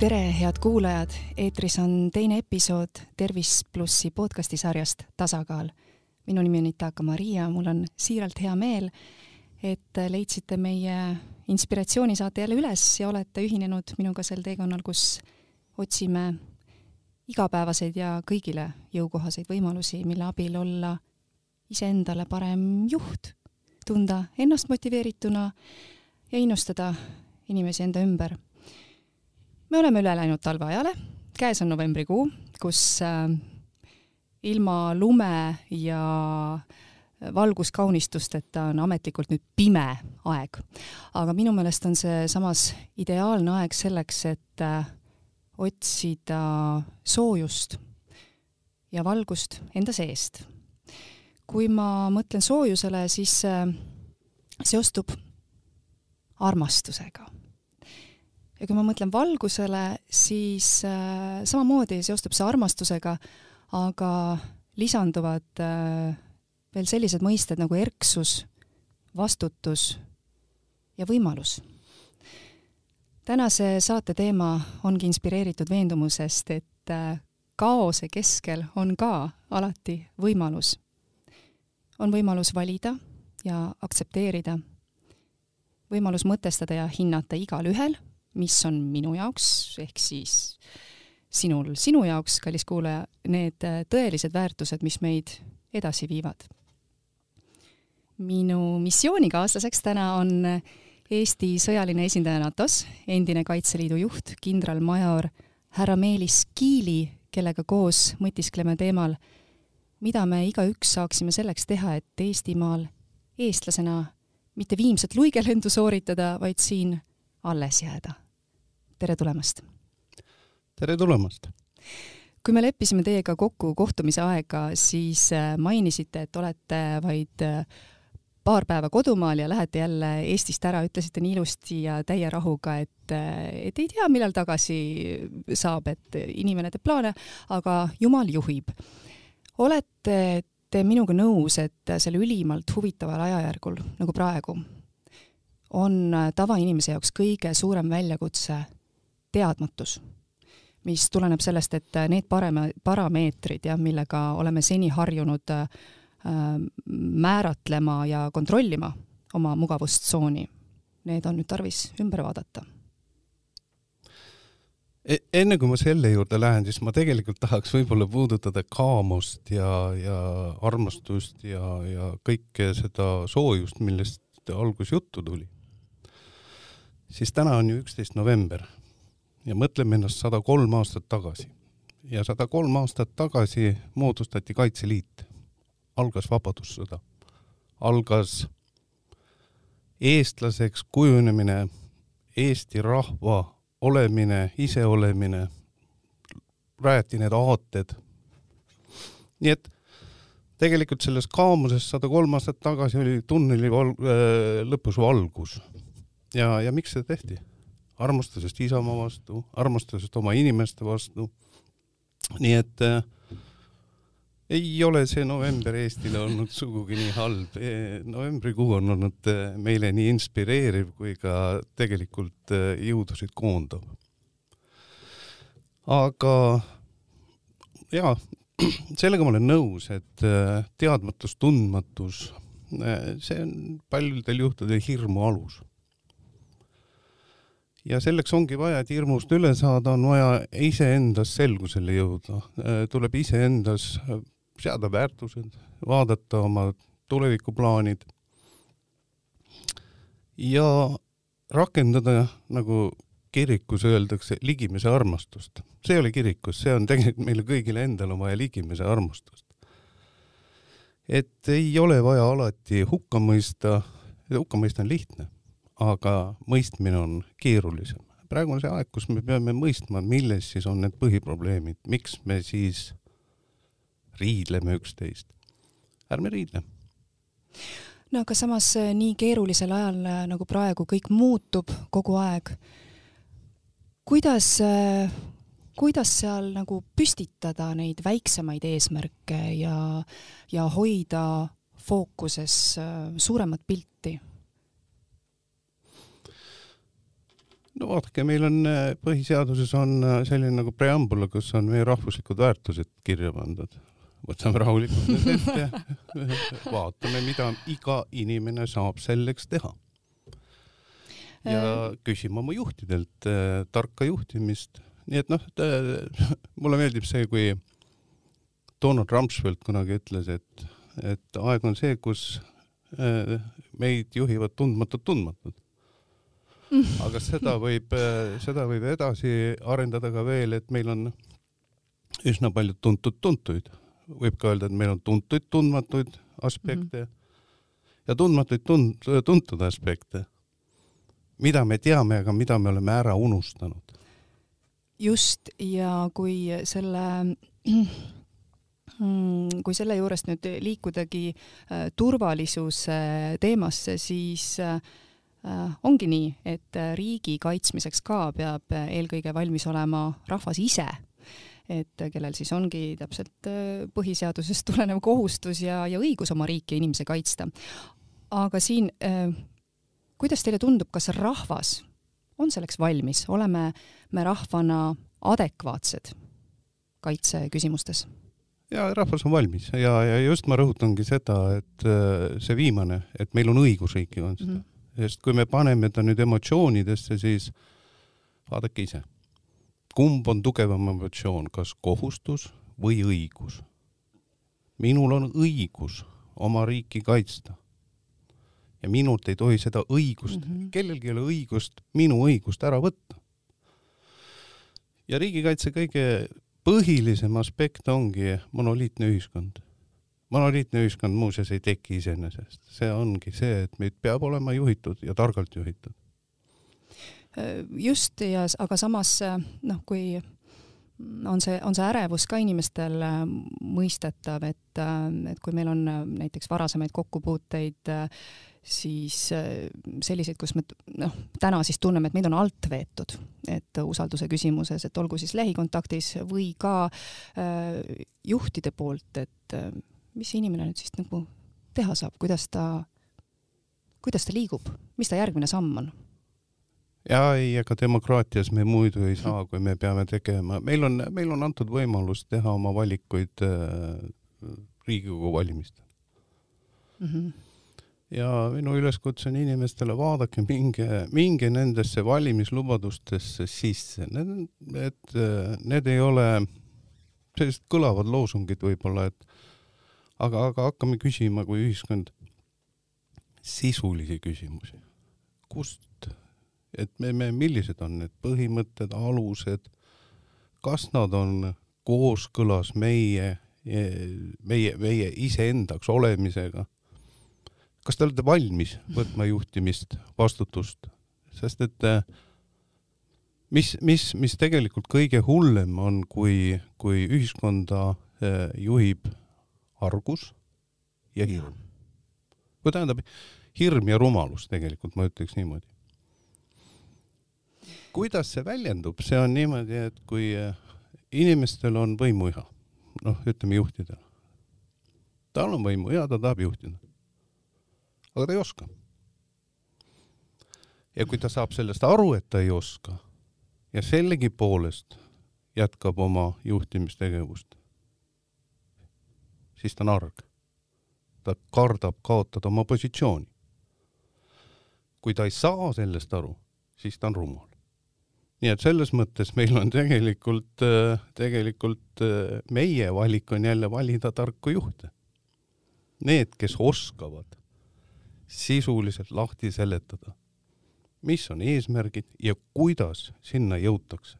tere, head kuulajad, eetris on teine episood Tervis plussi podcasti sarjast Tasakaal. minu nimi on Itaka Maria, mul on siiralt hea meel, et leidsite meie inspiratsioonisaate jälle üles ja olete ühinenud minuga sel teekonnal, kus otsime igapäevaseid ja kõigile jõukohaseid võimalusi, mille abil olla iseendale parem juht, tunda ennast motiveerituna ja innustada inimesi enda ümber me oleme üle läinud talveajale, käes on novembrikuu, kus äh, ilma lume ja valguskaunistusteta on ametlikult nüüd pime aeg. aga minu meelest on see samas ideaalne aeg selleks, et äh, otsida soojust ja valgust enda seest. kui ma mõtlen soojusele, siis äh, seostub armastusega ja kui ma mõtlen valgusele, siis äh, samamoodi seostub see armastusega, aga lisanduvad äh, veel sellised mõisted nagu erksus, vastutus ja võimalus. tänase saate teema ongi inspireeritud veendumusest, et äh, kaose keskel on ka alati võimalus. on võimalus valida ja aktsepteerida, võimalus mõtestada ja hinnata igalühel mis on minu jaoks, ehk siis sinul sinu jaoks, kallis kuulaja, need äh, tõelised väärtused, mis meid edasi viivad. minu missioonikaaslaseks täna on Eesti sõjaline esindaja NATO-s, endine Kaitseliidu juht, kindralmajor härra Meelis Kiili, kellega koos mõtiskleme teemal, mida me igaüks saaksime selleks teha, et Eestimaal eestlasena mitte viimset luigelendu sooritada, vaid siin alles jääda. Tere tulemast! tere tulemast! kui me leppisime teiega kokku kohtumise aega, siis äh, mainisite, et olete vaid äh, paar päeva kodumaal ja lähete jälle Eestist ära, ütlesite nii ilusti ja täie rahuga, et, äh, et ei tea, millal tagasi saab, et inimene teeb plaane, aga jumal juhib. olete te minuga nõus, et sel ülimalt huvitaval ajajärgul nagu praegu on tavainimese jaoks kõige suurem väljakutse teadmatus, mis tuleneb sellest, et äh, need parema, parameetrid, jah, millega oleme seni harjunud äh, määratlema ja kontrollima oma mugavustsooni, need on nüüd tarvis ümber vaadata e. enne kui ma selle juurde lähen, siis ma tegelikult tahaks võib-olla puudutada kaamust ja, ja armastust ja, ja kõike seda soojust, millest algus juttu tuli siis täna on ju üksteist november ja mõtleme ennast sada kolm aastat tagasi. ja sada kolm aastat tagasi moodustati Kaitseliit, algas Vabadussõda, algas eestlaseks kujunemine, Eesti rahva olemine, iseolemine, rajati need aated. nii et tegelikult selles kaamuses sada kolm aastat tagasi oli tunneli val-, äh, lõpus valgus ja, ja miks seda tehti? Armastusest Isamaa vastu, armastusest oma inimeste vastu. nii et äh, ei ole see november Eestile olnud sugugi nii halb e,. novembrikuu on olnud äh, meile nii inspireeriv kui ka tegelikult jõudusid koondav. aga jaa, sellega ma olen nõus, et teadmatus, tundmatus, see on paljudel juhtudel hirmu alus ja selleks ongi vaja, et hirmust üle saada, on vaja iseendas selgusele jõuda, äh, tuleb iseendas äh, seada väärtused, vaadata oma tulevikuplaanid ja rakendada, nagu kirikus öeldakse, ligimese armastust. see ei ole kirikus, see on tegelikult meile kõigile endale vaja ligimese armastust. et ei ole vaja alati hukka mõista, hukka mõista on lihtne aga mõistmine on keerulisem. praegu on see aeg, kus me peame mõistma, milles siis on need põhiprobleemid, miks me siis riidleme üksteist. ärme riidle. no aga samas äh, nii keerulisel ajal äh, nagu praegu kõik muutub kogu aeg. kuidas äh, kuidas seal nagu püstitada neid väiksemaid eesmärke ja, ja hoida fookuses suuremat pilti? No vaadake, meil on põhiseaduses on selline nagu preambul, kus on meie rahvuslikud väärtused kirja pandud. võtame rahulikult need ette, vaatame, mida iga inimene saab selleks teha ja äh. küsima oma juhtidelt äh, tarka juhtimist. nii et noh, mulle meeldib see, kui Donald Rumsfeld kunagi ütles, et, et aeg on see, kus äh, meid juhivad tundmatud tundmatud. aga seda võib, äh, seda võib edasi arendada ka veel, et meil on üsna palju tuntud-tuntuid. võib ka öelda, et meil on tuntuid tundmatuid aspekte mm -hmm. ja tundmatuid tund-, tuntud aspekte mida me teame, aga mida me oleme ära unustanud. just, ja kui selle kui selle juurest nüüd liikudagi äh, turvalisuse teemasse, siis äh, ongi nii, et riigi kaitsmiseks ka peab eelkõige valmis olema rahvas ise et kellel siis ongi täpselt äh, põhiseadusest tulenev kohustus ja, ja õigus oma riiki ja inimesi kaitsta. aga siin kuidas teile tundub, kas rahvas on selleks valmis, oleme me rahvana adekvaatsed kaitseküsimustes? ja rahvas on valmis ja, ja just ma rõhutangi seda, et äh, see viimane, et meil on õigusriiki on seda mm, -hmm. Sest kui me paneme ta nüüd emotsioonidesse, siis vaadake ise, kumb on tugevam emotsioon, kas kohustus või õigus? minul on õigus oma riiki kaitsta ja minult ei tohi seda õigust mm, -hmm. kellelgi ei ole õigust minu õigust ära võtta. ja riigikaitse kõige põhilisem aspekt ongi monoliitne ühiskond. Monoliitne ühiskond muuseas ei teki iseenesest, see ongi see, et meid peab olema juhitud ja targalt juhitud. just ja, aga samas noh, kui on see, on see ärevus ka inimestel mõistetav, et, et kui meil on näiteks varasemaid kokkupuuteid äh, siis äh, selliseid, kus me noh, täna siis tunneme, et meid on alt veetud, et usalduse küsimuses, et olgu siis lähikontaktis või ka äh, juhtide poolt, et äh, mis see inimene nüüd siis nagu teha saab, kuidas ta, kuidas ta liigub, mis ta järgmine samm on? ja ei, ega demokraatias me muidu ei saa, kui me peame tegema, meil on, meil on antud võimalus teha oma valikuid äh, Riigikogu valimistel mm. -hmm ja minu üleskutse on inimestele, vaadake, minge, minge nendesse valimislubadustesse sisse, need, et need ei ole sellised kõlavad loosungid võib-olla, et aga, aga hakkame küsima kui ühiskond sisulisi küsimusi. kust, et me, me, millised on need põhimõtted, alused, kas nad on kooskõlas meie, meie, meie iseendaks olemisega? Kas te olete valmis võtma juhtimist, vastutust, sest et mis, mis, mis tegelikult kõige hullem on, kui, kui ühiskonda äh, juhib argus ja hirm. või tähendab, hirm ja rumalus tegelikult, ma ütleks niimoodi. kuidas see väljendub, see on niimoodi, et kui äh, inimestel on võimuiha, noh, ütleme juhtidel, tal on võimuiha, ta tahab juhtida aga ta ei oska. ja kui ta saab sellest aru, et ta ei oska ja sellegipoolest jätkab oma juhtimistegevust, siis ta on arg. ta kardab kaotada oma positsiooni. kui ta ei saa sellest aru, siis ta on rumal. nii et selles mõttes meil on tegelikult, tegelikult meie valik on jälle valida tarku juhte. Need, kes oskavad sisuliselt lahti seletada, mis on eesmärgid ja kuidas sinna jõutakse.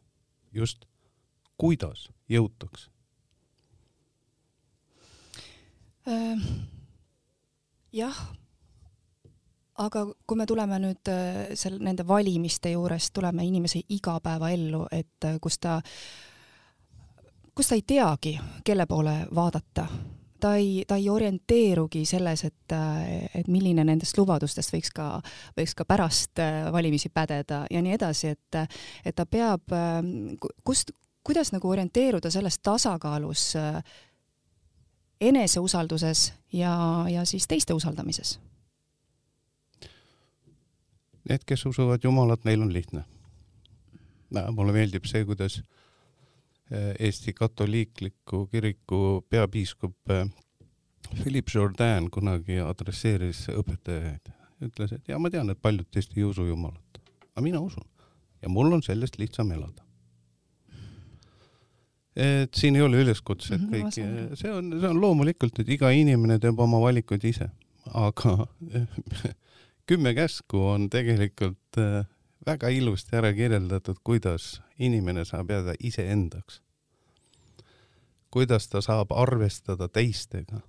just, kuidas jõutakse äh,? Jah, aga kui me tuleme nüüd seal nende valimiste juurest, tuleme inimese igapäevaellu, et kus ta, kus ta ei teagi, kelle poole vaadata. Ta ei, ta ei orienteerugi selles, et, et milline nendest lubadustest võiks ka, võiks ka pärast valimisi pädeda ja nii edasi, et, et ta peab, kust, kuidas nagu orienteeruda selles tasakaalus äh, eneseusalduses ja, ja siis teiste usaldamises? Need, kes usuvad Jumalat, neil on lihtne. mulle meeldib see, kuidas äh, Eesti katoliikliku kiriku peapiiskop äh, Philippe Jourdain kunagi adresseeris õpetajaid, ütles, et ja ma tean, et paljud teist ei usu Jumalat, aga mina usun ja mul on sellest lihtsam elada. Et siin ei ole üleskutset mm -hmm, kõik, see on, see on loomulikult, et iga inimene teeb oma valikuid ise, aga kümme käsku on tegelikult äh, väga ilusti ära kirjeldatud, kuidas inimene saab jääda iseendaks. kuidas ta saab arvestada teistega.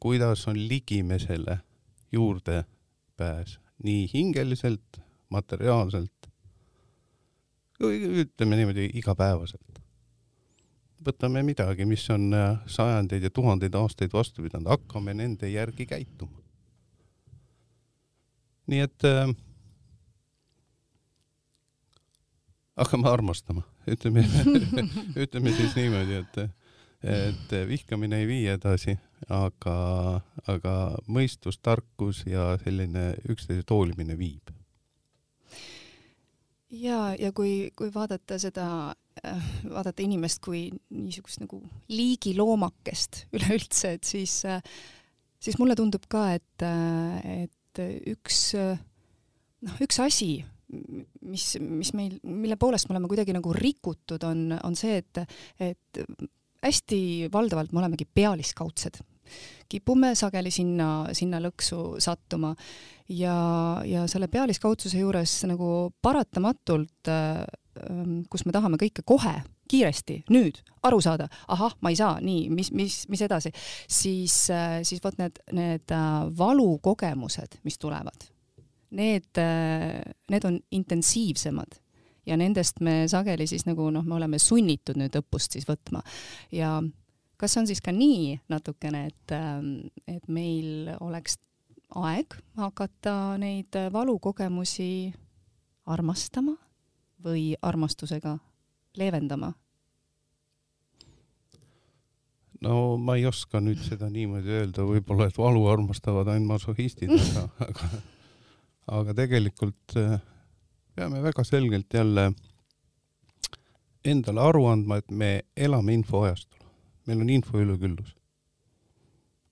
kuidas on ligimesele juurdepääs nii hingeliselt, materiaalselt, ütleme niimoodi igapäevaselt. võtame midagi, mis on äh, sajandeid ja tuhandeid aastaid vastu pidanud, hakkame nende järgi käituma. nii et äh, hakkame armastama, ütleme ütleme siis niimoodi, et, et vihkamine ei vii edasi, aga, aga mõistus, tarkus ja selline üksteisest hoolimine viib. Ja, ja kui, kui vaadata seda, vaadata inimest kui niisugust nagu liigiloomakest üleüldse, et siis, siis mulle tundub ka, et, et üks noh, üks asi, mis, mis meil, mille poolest me oleme kuidagi nagu rikutud, on, on see, et, et hästi valdavalt me olemegi pealiskaudsed. Kipume sageli sinna, sinna lõksu sattuma. Ja, ja selle pealiskaudsuse juures nagu paratamatult, kus me tahame kõike kohe, kiiresti, nüüd, aru saada, ahah, ma ei saa, nii, mis, mis, mis edasi, siis, siis vot need, need valukogemused, mis tulevad need, need on intensiivsemad. Ja nendest me sageli siis nagu noh, me oleme sunnitud nüüd õppust siis võtma. Ja kas on siis ka nii natukene, et, et meil oleks aeg hakata neid valukogemusi armastama või armastusega leevendama? no ma ei oska nüüd seda niimoodi öelda, võib-olla et valu armastavad ainult masohhistid, aga, aga aga tegelikult äh, peame väga selgelt jälle endale aru andma, et me elame infoajastul. Meil on info üleküllus.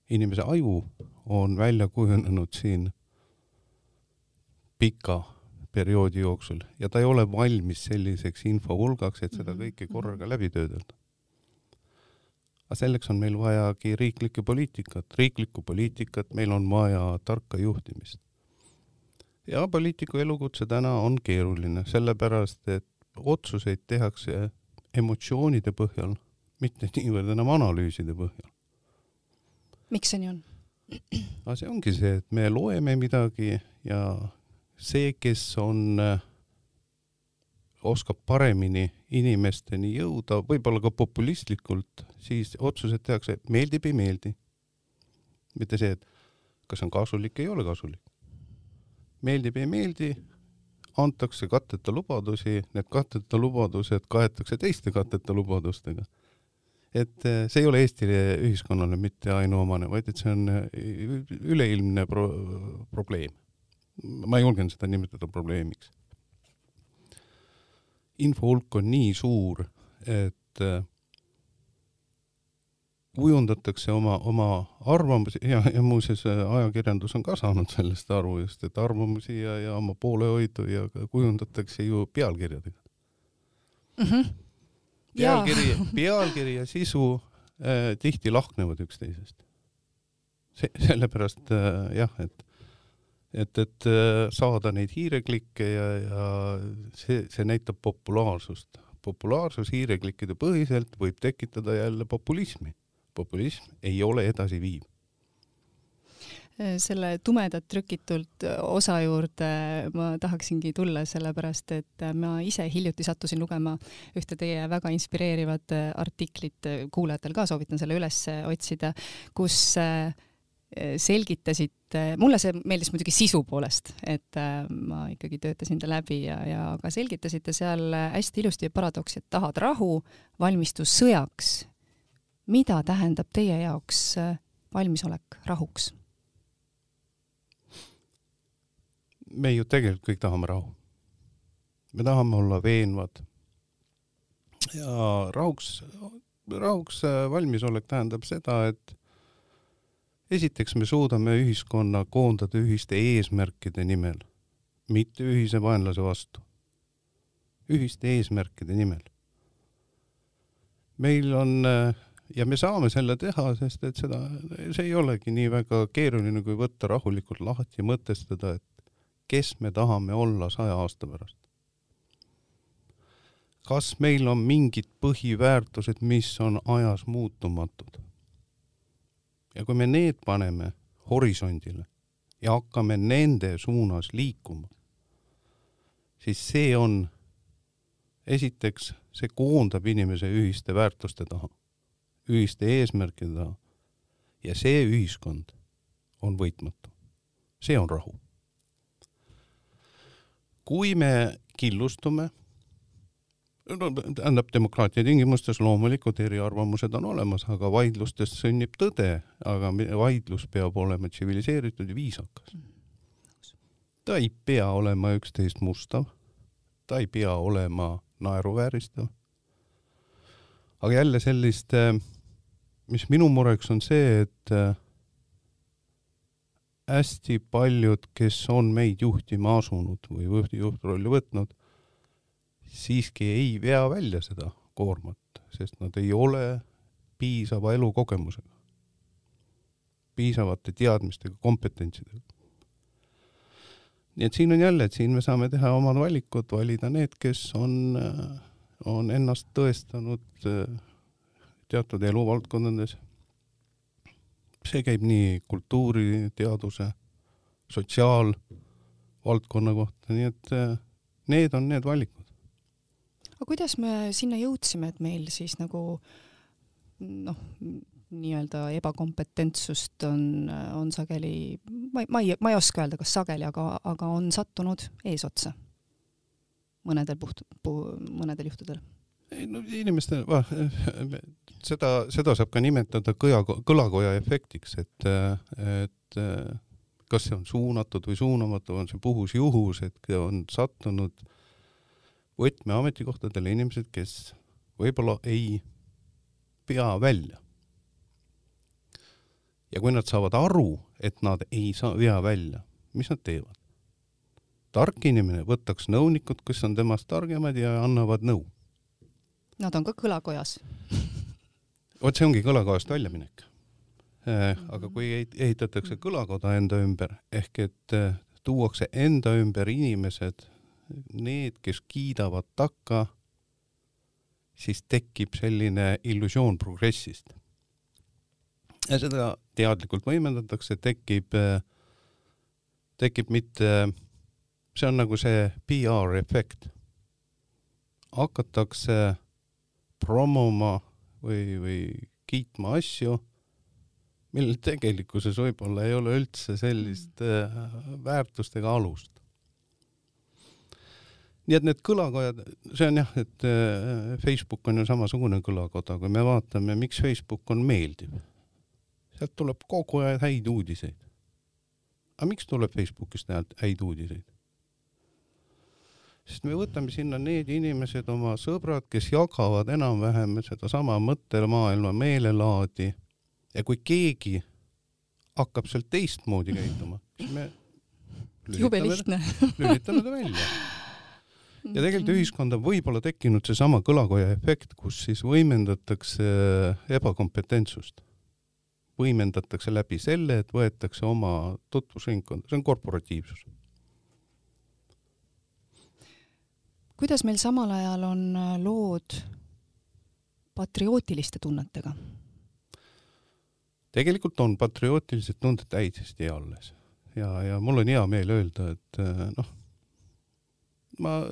inimese aju on välja kujunenud siin pika perioodi jooksul ja ta ei ole valmis selliseks infohulgaks, et seda mhm. kõike korraga läbi töödelda. aga selleks on meil vajagi riiklikku poliitikat, riiklikku poliitikat, meil on vaja tarka juhtimist ja poliitiku elukutse täna on keeruline, sellepärast et otsuseid tehakse emotsioonide põhjal, mitte niivõrd enam analüüside põhjal. miks see nii on? aga see ongi see, et me loeme midagi ja see, kes on, oskab paremini inimesteni jõuda, võib-olla ka populistlikult, siis otsused tehakse, meeldib, ei meeldi. mitte see, et kas on kasulik, ei ole kasulik meeldib, ei meeldi, antakse katteta lubadusi, need katteta lubadused kaetakse teiste katteta lubadustega. Et eh, see ei ole Eesti ühiskonnale mitte ainuomane, vaid et see on eh, üleilmne pro-, probleem. ma julgen seda nimetada probleemiks. info hulk on nii suur, et eh, kujundatakse oma, oma arvamusi ja, ja muuseas ajakirjandus on ka saanud sellest aru just, et arvamusi ja, ja oma poolehoidu ja kujundatakse ju pealkirjadega mm. -hmm. Pealkiri, pealkiri ja sisu äh, tihti lahknevad üksteisest. see, sellepärast äh, jah, et et, et äh, saada neid hiireklikke ja, ja see, see näitab populaarsust. populaarsus hiireklikkide põhiselt võib tekitada jälle populismi populism ei ole edasiviiv selle tumedat trükitult osa juurde ma tahaksingi tulla, sellepärast et ma ise hiljuti sattusin lugema ühte teie väga inspireerivat artiklit, kuulajatel ka soovitan selle üles otsida, kus selgitasite, mulle see meeldis muidugi sisu poolest, et ma ikkagi töötasin ta läbi ja, ja ka selgitasite seal hästi ilusti paradoksi, et tahad rahu, valmistu sõjaks mida tähendab teie jaoks valmisolek rahuks? Me ju tegelikult kõik tahame rahu. me tahame olla veenvad. ja rahuks, rahuks valmisolek tähendab seda, et esiteks me suudame ühiskonna koondada ühiste eesmärkide nimel, mitte ühise vaenlase vastu. ühiste eesmärkide nimel. meil on ja me saame selle teha, sest et seda, see ei olegi nii väga keeruline, kui võtta rahulikult lahti ja mõtestada, et kes me tahame olla saja aasta pärast. kas meil on mingid põhiväärtused, mis on ajas muutumatud? ja kui me need paneme horisondile ja hakkame nende suunas liikuma, siis see on, esiteks, see koondab inimese ühiste väärtuste taha, ühiste eesmärkide taha ja see ühiskond on võitmatu. see on rahu kui me killustume, no tähendab demokraatia tingimustes loomulikult eriarvamused on olemas, aga vaidlustest sünnib tõde, aga vaidlus peab olema tsiviliseeritud ja viisakas. ta ei pea olema üksteist mustav, ta ei pea olema naeruvääristav. aga jälle sellist, mis minu mureks on see, et hästi paljud, kes on meid juhtima asunud või juhtrolli võtnud, siiski ei vea välja seda koormat, sest nad ei ole piisava elukogemusega, piisavate teadmistega, kompetentsidega. nii et siin on jälle, et siin me saame teha omad valikud, valida need, kes on, on ennast tõestanud teatud eluvaldkondades see käib nii kultuuri, teaduse, sotsiaalvaldkonna kohta, nii et äh, need on need valikud. aga kuidas me sinna jõudsime, et meil siis nagu noh, nii-öelda ebakompetentsust on, on sageli, ma ei, ma ei, ma ei oska öelda, kas sageli, aga, aga on sattunud eesotsa mõnedel puht-, mõnedel juhtudel ei no inimeste, seda, seda saab ka nimetada kõja, kõlakoja efektiks, et, et kas see on suunatud või suunamatu, on see puhus juhus, et on sattunud võtmeametikohtadele inimesed, kes võib-olla ei pea välja. ja kui nad saavad aru, et nad ei saa, vea välja, mis nad teevad? tark inimene võtaks nõunikud, kes on temast targemad ja annavad nõu Nad on ka kõlakojas vot see ongi kõlakojast väljaminek. Äh, aga kui ehitatakse kõlakoda enda ümber ehk et äh, tuuakse enda ümber inimesed, need, kes kiidavad takka, siis tekib selline illusioon progressist. ja seda teadlikult võimendatakse, tekib, äh, tekib mitte, see on nagu see PR efekt. hakatakse promoma või, või kiitma asju, millel tegelikkuses võib-olla ei ole üldse sellist äh, väärtust ega alust. nii et need kõlakojad, see on jah, et äh, Facebook on ju samasugune kõlakoda, kui me vaatame, miks Facebook on meeldiv. sealt tuleb kogu aeg häid uudiseid. aga miks tuleb Facebookist häid uudiseid? Sest me võtame sinna need inimesed, oma sõbrad, kes jagavad enam-vähem sedasama mõttemaailma meelelaadi. Ja kui keegi hakkab sealt teistmoodi käituma, siis me lihtne. lülitame ta välja. ja tegelikult ühiskonda on võib-olla tekkinud seesama kõlakoja efekt, kus siis võimendatakse ebakompetentsust. võimendatakse läbi selle, et võetakse oma tutvusringkonda, see on korporatiivsus kuidas meil samal ajal on äh, lood patriootiliste tunnetega? tegelikult on patriootilised tunded täiesti alles ja, ja mul on hea meel öelda, et äh, noh, ma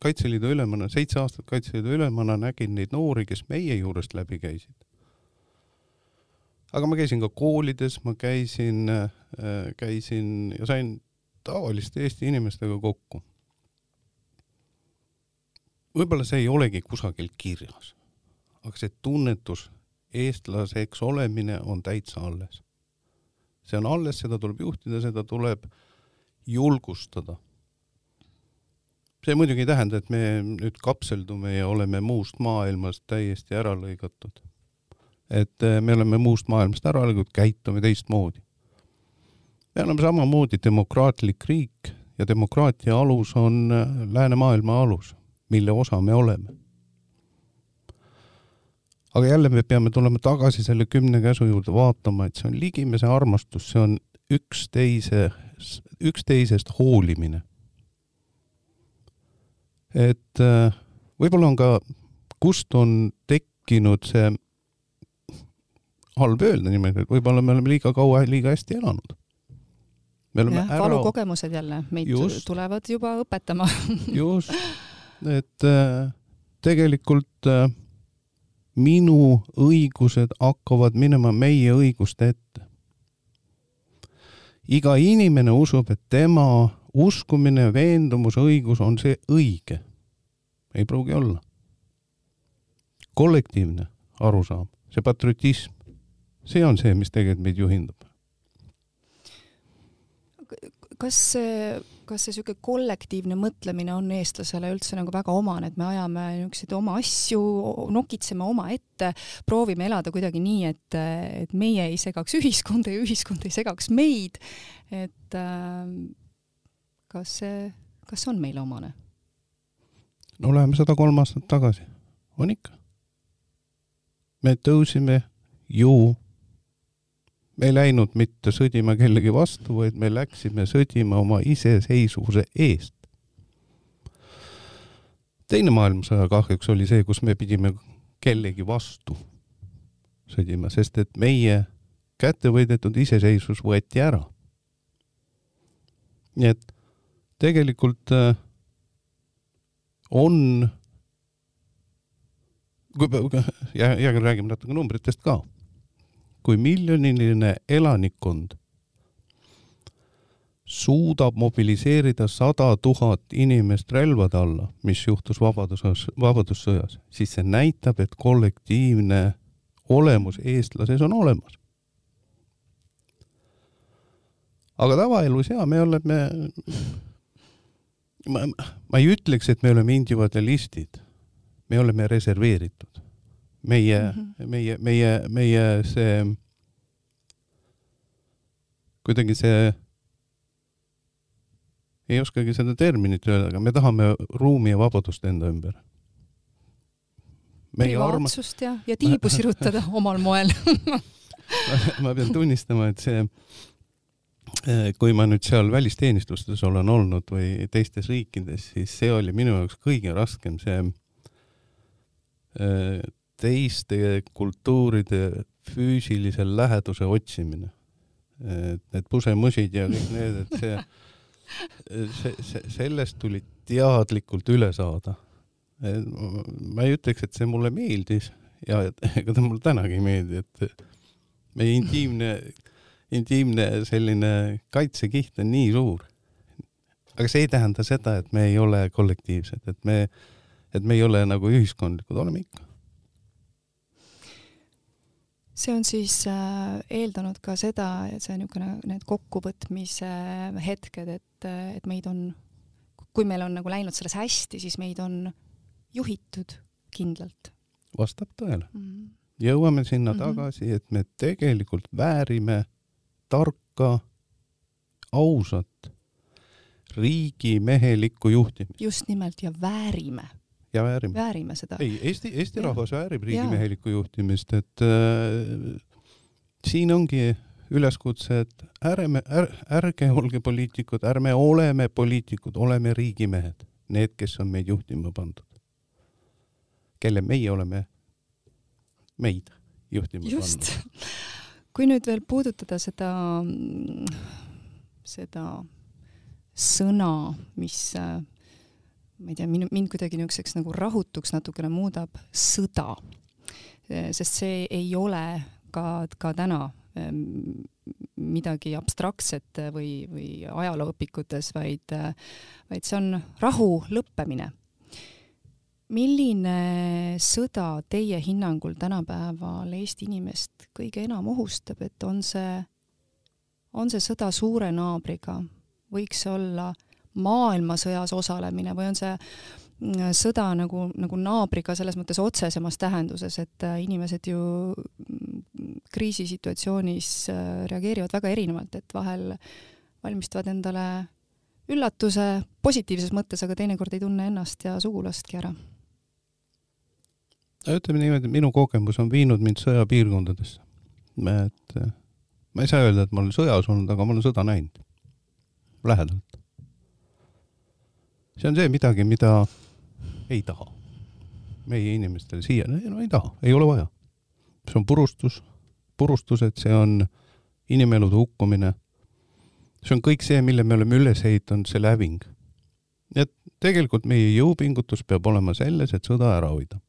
Kaitseliidu ülemana, seitse aastat Kaitseliidu ülemana nägin neid noori, kes meie juurest läbi käisid. aga ma käisin ka koolides, ma käisin, äh, käisin ja sain tavaliste Eesti inimestega kokku võib-olla see ei olegi kusagil kirjas, aga see tunnetus, eestlaseks olemine on täitsa alles. see on alles, seda tuleb juhtida, seda tuleb julgustada. see muidugi ei tähenda, et me nüüd kapseldume ja oleme muust maailmast täiesti ära lõigatud. et äh, me oleme muust maailmast ära lõigatud, käitume teistmoodi. me oleme samamoodi demokraatlik riik ja demokraatia alus on äh, läänemaailma alus, mille osa me oleme. aga jälle me peame tulema tagasi selle kümne käsu juurde, vaatama, et see on ligimese armastus, see on üksteise, üksteisest hoolimine et äh, võib-olla on ka, kust on tekkinud see, halb öelda niimoodi, et võib-olla me oleme liiga kaua, liiga hästi elanud. jah, valukogemused jälle meid just, tulevad juba õpetama just, et äh, tegelikult äh, minu õigused hakkavad minema meie õiguste ette. iga inimene usub, et tema uskumine, veendumus, õigus on see õige. ei pruugi olla. kollektiivne arusaam, see patriotism, see on see, mis tegelikult meid juhindab. kas see, kas see niisugune kollektiivne mõtlemine on eestlasele üldse nagu väga omane, et me ajame niisuguseid oma asju, nokitseme omaette, proovime elada kuidagi nii, et, et meie ei segaks ühiskonda ja ühiskond ei segaks meid, et äh, kas see, kas see on meile omane? no läheme sada kolm aastat tagasi, on ikka. me tõusime ju, me ei läinud mitte sõdima kellegi vastu, vaid me läksime sõdima oma iseseisvuse eest. teine maailmasõja kahjuks oli see, kus me pidime kellegi vastu sõdima, sest et meie kätte võidetud iseseisvus võeti ära. nii et tegelikult äh, on, kui ja, ja räägime natuke numbritest ka. Kui miljoniline elanikkond suudab mobiliseerida sada tuhat inimest relvade alla, mis juhtus Vabadussõjas, Vabadussõjas, siis see näitab, et kollektiivne olemus eestlases on olemas. aga tavaelus ja me oleme ma, ma ei ütleks, et me oleme individualistid. me oleme reserveeritud. Meie mm, -hmm. meie, meie, meie see, kuidagi see, ei oskagi seda terminit öelda, aga me tahame ruumi ja vabadust enda ümber. privaatsust ja, ja tiibu sirutada omal moel ma pean tunnistama, et see Äh, kui ma nüüd seal välisteenistustes olen olnud või teistes riikides, siis see oli minu jaoks kõige raskem, see äh, teiste kultuuride füüsilise läheduse otsimine. et need pusemõsid ja kõik need, et see, see, see, sellest tuli teadlikult üle saada. ma ei ütleks, et see mulle meeldis ja ega ta mulle tänagi ei meeldi, et meie intiimne intiimne selline kaitsekiht on nii suur. aga see ei tähenda seda, et me ei ole kollektiivsed, et me, et me ei ole nagu ühiskondlikud, oleme ikka. See on siis äh, eeldanud ka seda, et see niisugune, need kokkuvõtmise hetked, et, et meid on, kui meil on nagu läinud selles hästi, siis meid on juhitud kindlalt. vastab tõele mm. -hmm. jõuame sinna mm -hmm. tagasi, et me tegelikult väärime tarka, ausat, riigimehelikku juhtimist. just nimelt ja väärime. Ja väärime. väärime seda. ei, Eesti, Eesti rahvas väärib riigimehelikku ja. juhtimist, et äh, siin ongi üleskutse, et ärme är,, ärge olge poliitikud, ärme oleme poliitikud, oleme riigimehed, need, kes on meid juhtima pandud. kelle meie oleme, meid juhtima Just. pannud kui nüüd veel puudutada seda, seda sõna, mis ma ei tea, minu, mind kuidagi niisuguseks nagu rahutuks natukene muudab, sõda. sest see ei ole ka, ka täna ehm, midagi abstraktset või, või ajalooõpikutes, vaid, vaid see on rahu lõppemine milline sõda teie hinnangul tänapäeval Eesti inimest kõige enam ohustab, et on see, on see sõda suure naabriga, võiks olla maailmasõjas osalemine või on see mm, sõda nagu, nagu naabriga selles mõttes otsesemas tähenduses, et äh, inimesed ju mm, kriisisituatsioonis äh, reageerivad väga erinevalt, et vahel valmistavad endale üllatuse positiivses mõttes, aga teinekord ei tunne ennast ja sugulastki ära. ütleme niimoodi, minu kogemus on viinud mind sõjapiirkondadesse. et äh, ma ei saa öelda, et ma olen sõjas olnud, aga ma olen sõda näinud lähedalt. See on see midagi, mida ei taha meie inimestele siia, no ei taha, ei ole vaja. see on purustus, purustused, see on inimelude hukkumine. see on kõik see, mille me oleme üles ehitanud, see läving. nii et tegelikult meie jõupingutus peab olema selles, et sõda ära hoida.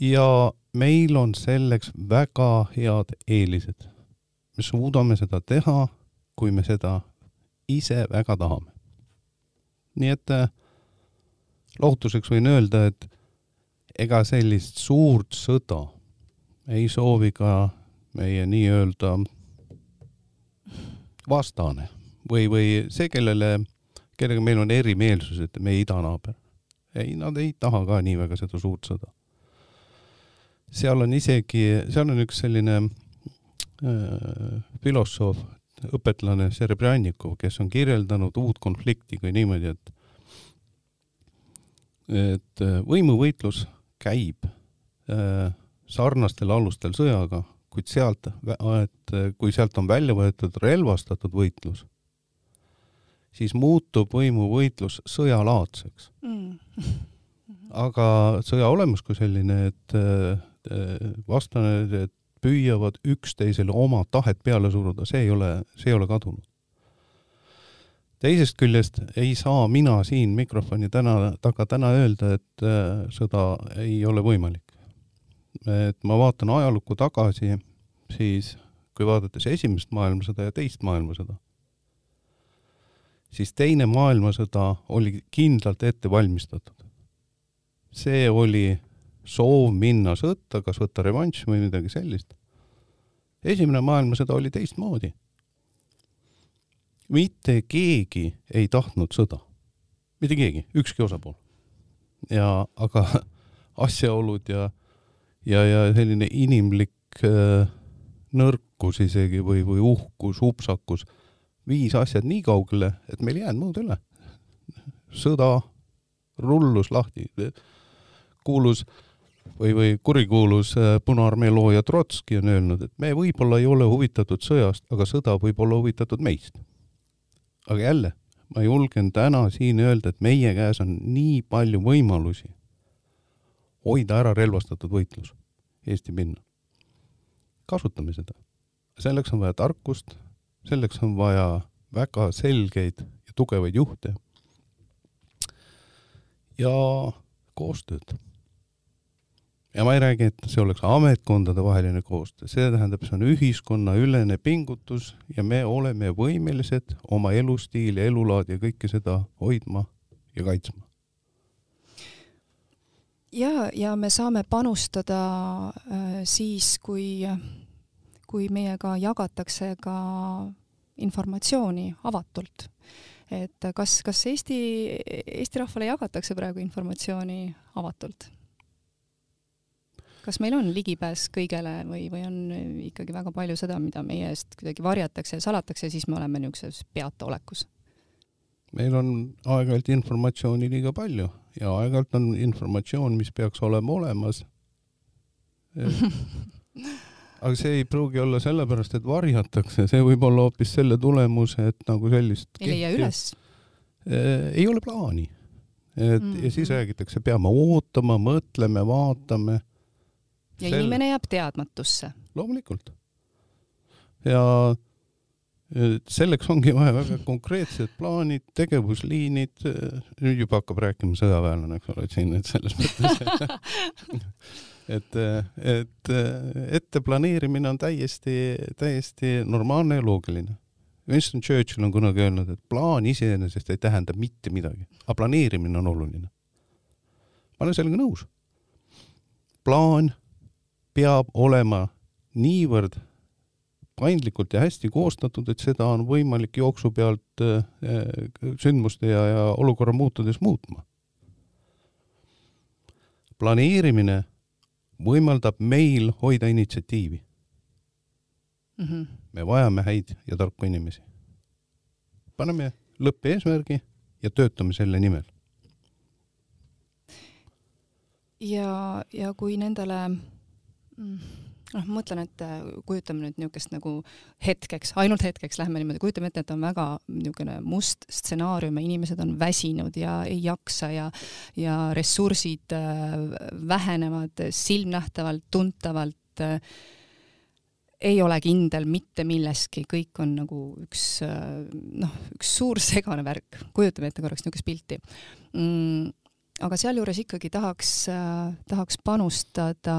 ja meil on selleks väga head eelised. me suudame seda teha, kui me seda ise väga tahame. Nii et äh, lohutuseks võin öelda, et ega sellist suurt sõda ei soovi ka meie nii-öelda vastane või, või see, kellele, kellega meil on erimeelsused, meie idanaaber. ei, nad ei taha ka nii väga seda suurt sõda seal on isegi, seal on üks selline äh, filosoof, õpetlane Serebrannikov, kes on kirjeldanud uut konflikti kui niimoodi, et et äh, võimuvõitlus käib äh, sarnastel alustel sõjaga, kuid sealt, et äh, kui sealt on välja võetud relvastatud võitlus, siis muutub võimuvõitlus sõjalaadseks mm. aga sõja olemus kui selline, et vastane, et püüavad üksteisele oma tahet peale suruda, see ei ole, see ei ole kadunud. teisest küljest ei saa mina siin mikrofoni täna, taga täna öelda, et äh, sõda ei ole võimalik. et ma vaatan ajalukku tagasi, siis kui vaadates esimest maailmasõda ja teist maailmasõda, siis teine maailmasõda oli kindlalt ette valmistatud. see oli soov minna sõtta, kas võtta revanš või midagi sellist. esimene maailmasõda oli teistmoodi. mitte keegi ei tahtnud sõda, mitte keegi, ükski osapool. ja aga asjaolud ja, ja, ja selline inimlik äh, nõrkus isegi või, või uhkus, upsakus viis asjad nii kaugele, et meil ei jäänud muud üle. sõda rullus lahti, kuulus äh, või, või kurikuulus äh, Punaarmee looja Trotski on öelnud, et me võib-olla ei ole huvitatud sõjast, aga sõda võib olla huvitatud meist. aga jälle, ma julgen täna siin öelda, et meie käes on nii palju võimalusi hoida ära relvastatud võitlus Eesti pinnal. kasutame seda. selleks on vaja tarkust, selleks on vaja väga selgeid ja tugevaid juhte ja koostööd ja ma ei räägi, et see oleks ametkondadevaheline koostöö, see tähendab, see on ühiskonnaülene pingutus ja me oleme võimelised oma elustiili, elulaadi ja kõike seda hoidma ja kaitsma. ja, ja me saame panustada äh, siis, kui, kui meiega jagatakse ka informatsiooni avatult. et kas, kas Eesti, Eesti rahvale jagatakse praegu informatsiooni avatult? Kas meil on ligipääs kõigele või, või on ikkagi väga palju seda, mida meie eest kuidagi varjatakse ja salatakse siis me oleme niisuguses peataolekus? meil on aeg-ajalt informatsiooni liiga palju ja aeg-ajalt on informatsioon, mis peaks olema olemas. aga see ei pruugi olla sellepärast, et varjatakse, see võib olla hoopis selle tulemus, et nagu sellist ei leia üles? ei ole plaani. et mm -hmm. ja siis mhm. räägitakse, peame ootama, mõtleme, vaatame ja Sel... inimene jääb teadmatusse. loomulikult. ja selleks ongi vaja väga konkreetsed plaanid, tegevusliinid, nüüd juba hakkab rääkima sõjaväelane, eks ole, et siin, et selles mõttes et, et ette planeerimine on täiesti, täiesti normaalne ja loogiline. Winston Churchill on kunagi öelnud, et plaan iseenesest ei tähenda mitte midagi, aga planeerimine on oluline. ma olen sellega nõus. plaan peab olema niivõrd paindlikult ja hästi koostatud, et seda on võimalik jooksu pealt äh, sündmuste ja, ja olukorra muutudes muutma. planeerimine võimaldab meil hoida initsiatiivi mm. -hmm. me vajame häid ja tarku inimesi. paneme lõppeesmärgi ja töötame selle nimel. ja, ja kui nendele noh, ma mõtlen, et äh, kujutame nüüd niisugust nagu hetkeks, ainult hetkeks lähme niimoodi, kujutame ette, et on väga niisugune must stsenaarium ja inimesed on väsinud ja ei jaksa ja ja ressursid äh, vähenevad silmnähtavalt, tuntavalt äh, ei ole kindel mitte milleski, kõik on nagu üks noh, üks suur segane värk, kujutame ette korraks niisugust pilti. Mm,. aga sealjuures ikkagi tahaks, tahaks panustada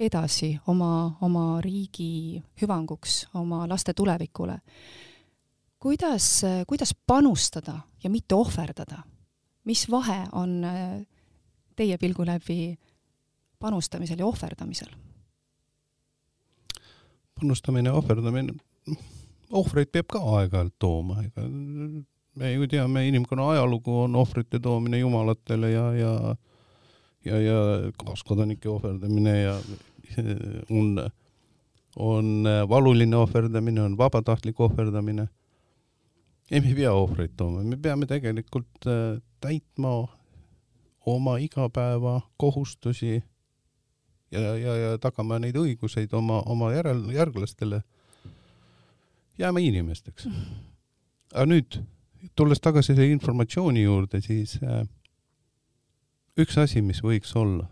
edasi oma, oma riigi hüvanguks, oma laste tulevikule. kuidas, kuidas panustada ja mitte ohverdada? mis vahe on äh, teie pilgu läbi panustamisel ja ohverdamisel? panustamine ohverdamine, ohvreid peab ka aeg-ajalt tooma, ega me ju teame, inimkonna ajalugu on ohvrite toomine jumalatele ja, ja ja, ja kaaskodanike ohverdamine ja on, on valuline ohverdamine, on vabatahtlik ohverdamine. ei, me ei pea ohvreid tooma, me peame tegelikult äh, täitma oma igapäeva kohustusi ja, ja, ja tagama neid õiguseid oma, oma järel, järglastele, jääma inimesteks. aga nüüd, tulles tagasi selle informatsiooni juurde, siis äh, üks asi, mis võiks olla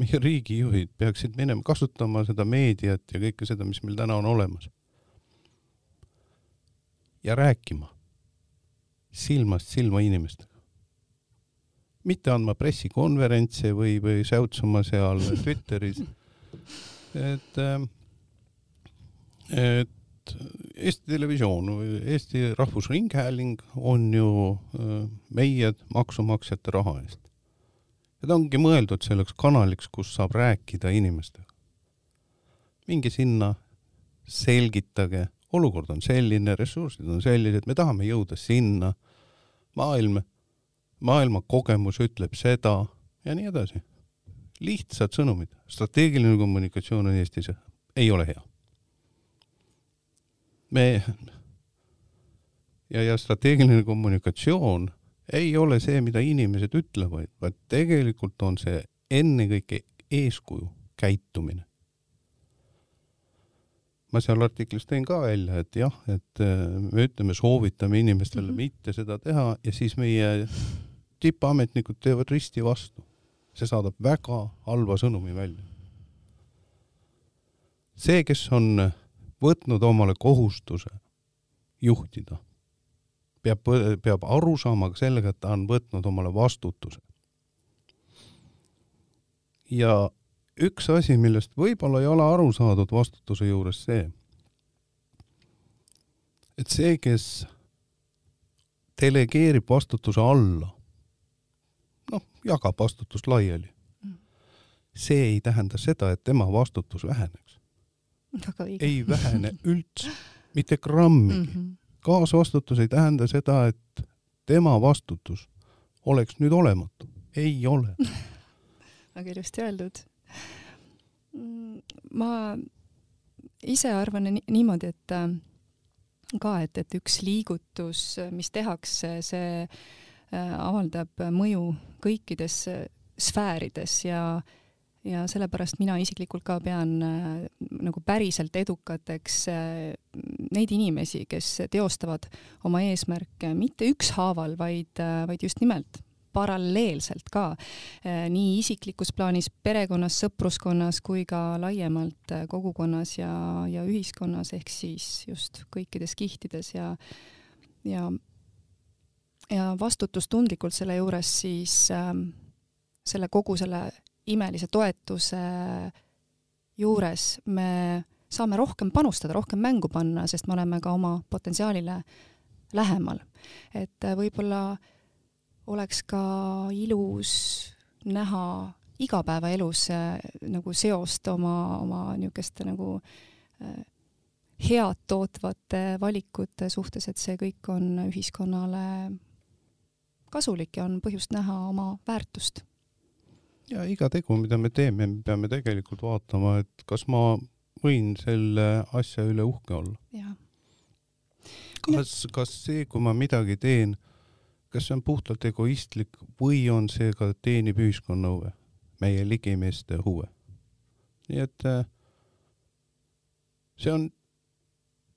meie riigijuhid peaksid minema kasutama seda meediat ja kõike seda, mis meil täna on olemas. ja rääkima silmast silma inimestega. mitte andma pressikonverentse või, või säutsuma seal Twitteris. et, ähm, et Eesti Televisioon Eesti Rahvusringhääling on ju äh, meie maksumaksjate raha eest ja ta ongi mõeldud selleks kanaliks, kus saab rääkida inimestega. minge sinna, selgitage, olukord on selline, ressursid on sellised, me tahame jõuda sinna, maailm, maailma kogemus ütleb seda ja nii edasi. lihtsad sõnumid, strateegiline kommunikatsioon on Eestis, ei ole hea. me ja, ja strateegiline kommunikatsioon ei ole see, mida inimesed ütlevad, vaid tegelikult on see ennekõike eeskuju, käitumine. ma seal artiklis tõin ka välja, et jah, et äh, me ütleme, soovitame inimestele mm -hmm. mitte seda teha ja siis meie tippametnikud teevad risti vastu. see saadab väga halva sõnumi välja. see, kes on võtnud omale kohustuse juhtida peab, peab aru saama ka sellega, et ta on võtnud omale vastutuse. ja üks asi, millest võib-olla ei ole aru saadud vastutuse juures see, et see, kes delegeerib vastutuse alla, noh, jagab vastutust laiali, see ei tähenda seda, et tema vastutus väheneks. ei vähene üldse, mitte grammigi mm. -hmm kaasvastutus ei tähenda seda, et tema vastutus oleks nüüd olematu. ei ole väga ilusti öeldud. ma ise arvan niimoodi, et äh, ka, et, et üks liigutus, mis tehakse, see äh, avaldab mõju kõikides sfäärides ja äh, ja sellepärast mina isiklikult ka pean äh, nagu päriselt edukateks äh, neid inimesi, kes teostavad oma eesmärke mitte ükshaaval, vaid, äh, vaid just nimelt paralleelselt ka nii isiklikus plaanis, perekonnas, sõpruskonnas kui ka laiemalt kogukonnas ja, ja ühiskonnas, ehk siis just kõikides kihtides ja, ja, ja vastutustundlikult selle juures siis äh, selle kogu selle imelise toetuse juures me saame rohkem panustada, rohkem mängu panna, sest me oleme ka oma potentsiaalile lähemal. et võib-olla oleks ka ilus näha igapäevaelus äh, nagu seost oma, oma niisuguste nagu äh, head tootvate valikute suhtes, et see kõik on ühiskonnale kasulik ja on põhjust näha oma väärtust. Ja iga tegu, mida me teeme, me peame tegelikult vaatama, et kas ma võin selle asja üle uhke olla. kas, kas see, kui ma midagi teen, kas see on puhtalt egoistlik või on see ka, teenib ühiskonna huve, meie ligimeeste huve? nii et äh, see on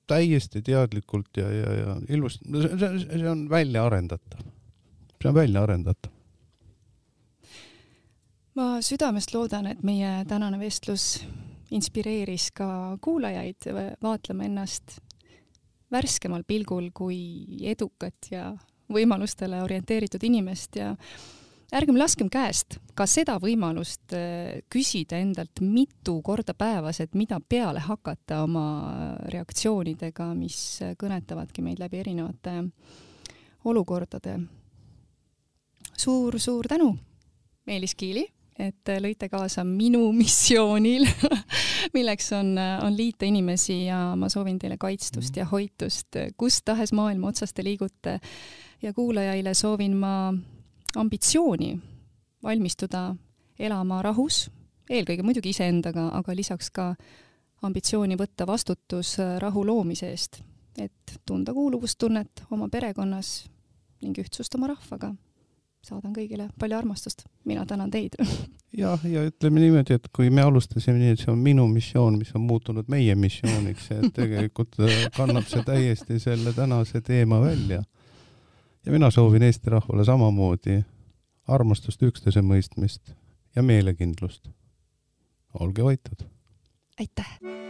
täiesti teadlikult ja, ja, ja ilmust, see, see on välja arendatav. see on välja arendatav. Ma südamest loodan, et meie tänane vestlus inspireeris ka kuulajaid vaatlema ennast värskemal pilgul kui edukat ja võimalustele orienteeritud inimest ja ärgem laskem käest ka seda võimalust äh, küsida endalt mitu korda päevas, et mida peale hakata oma reaktsioonidega, mis kõnetavadki meid läbi erinevate olukordade suur,. suur-suur tänu, Meelis Kiili, et lõite kaasa minu missioonil milleks on, on liita inimesi ja ma soovin teile kaitstust ja hoitust, kus tahes maailma otsas te liigute. ja kuulajaile soovin ma ambitsiooni valmistuda elama rahus, eelkõige muidugi iseendaga, aga lisaks ka ambitsiooni võtta vastutus rahu loomise eest, et tunda kuuluvustunnet oma perekonnas ning ühtsust oma rahvaga. Saadan kõigile palju armastust, mina tänan teid jah, ja ütleme niimoodi, et kui me alustasime nii, et see on minu missioon, mis on muutunud meie missiooniks, et tegelikult kannab see täiesti selle tänase teema välja ja mina soovin Eesti rahvale samamoodi armastust, üksteise mõistmist ja meelekindlust. olge hoitud! aitäh!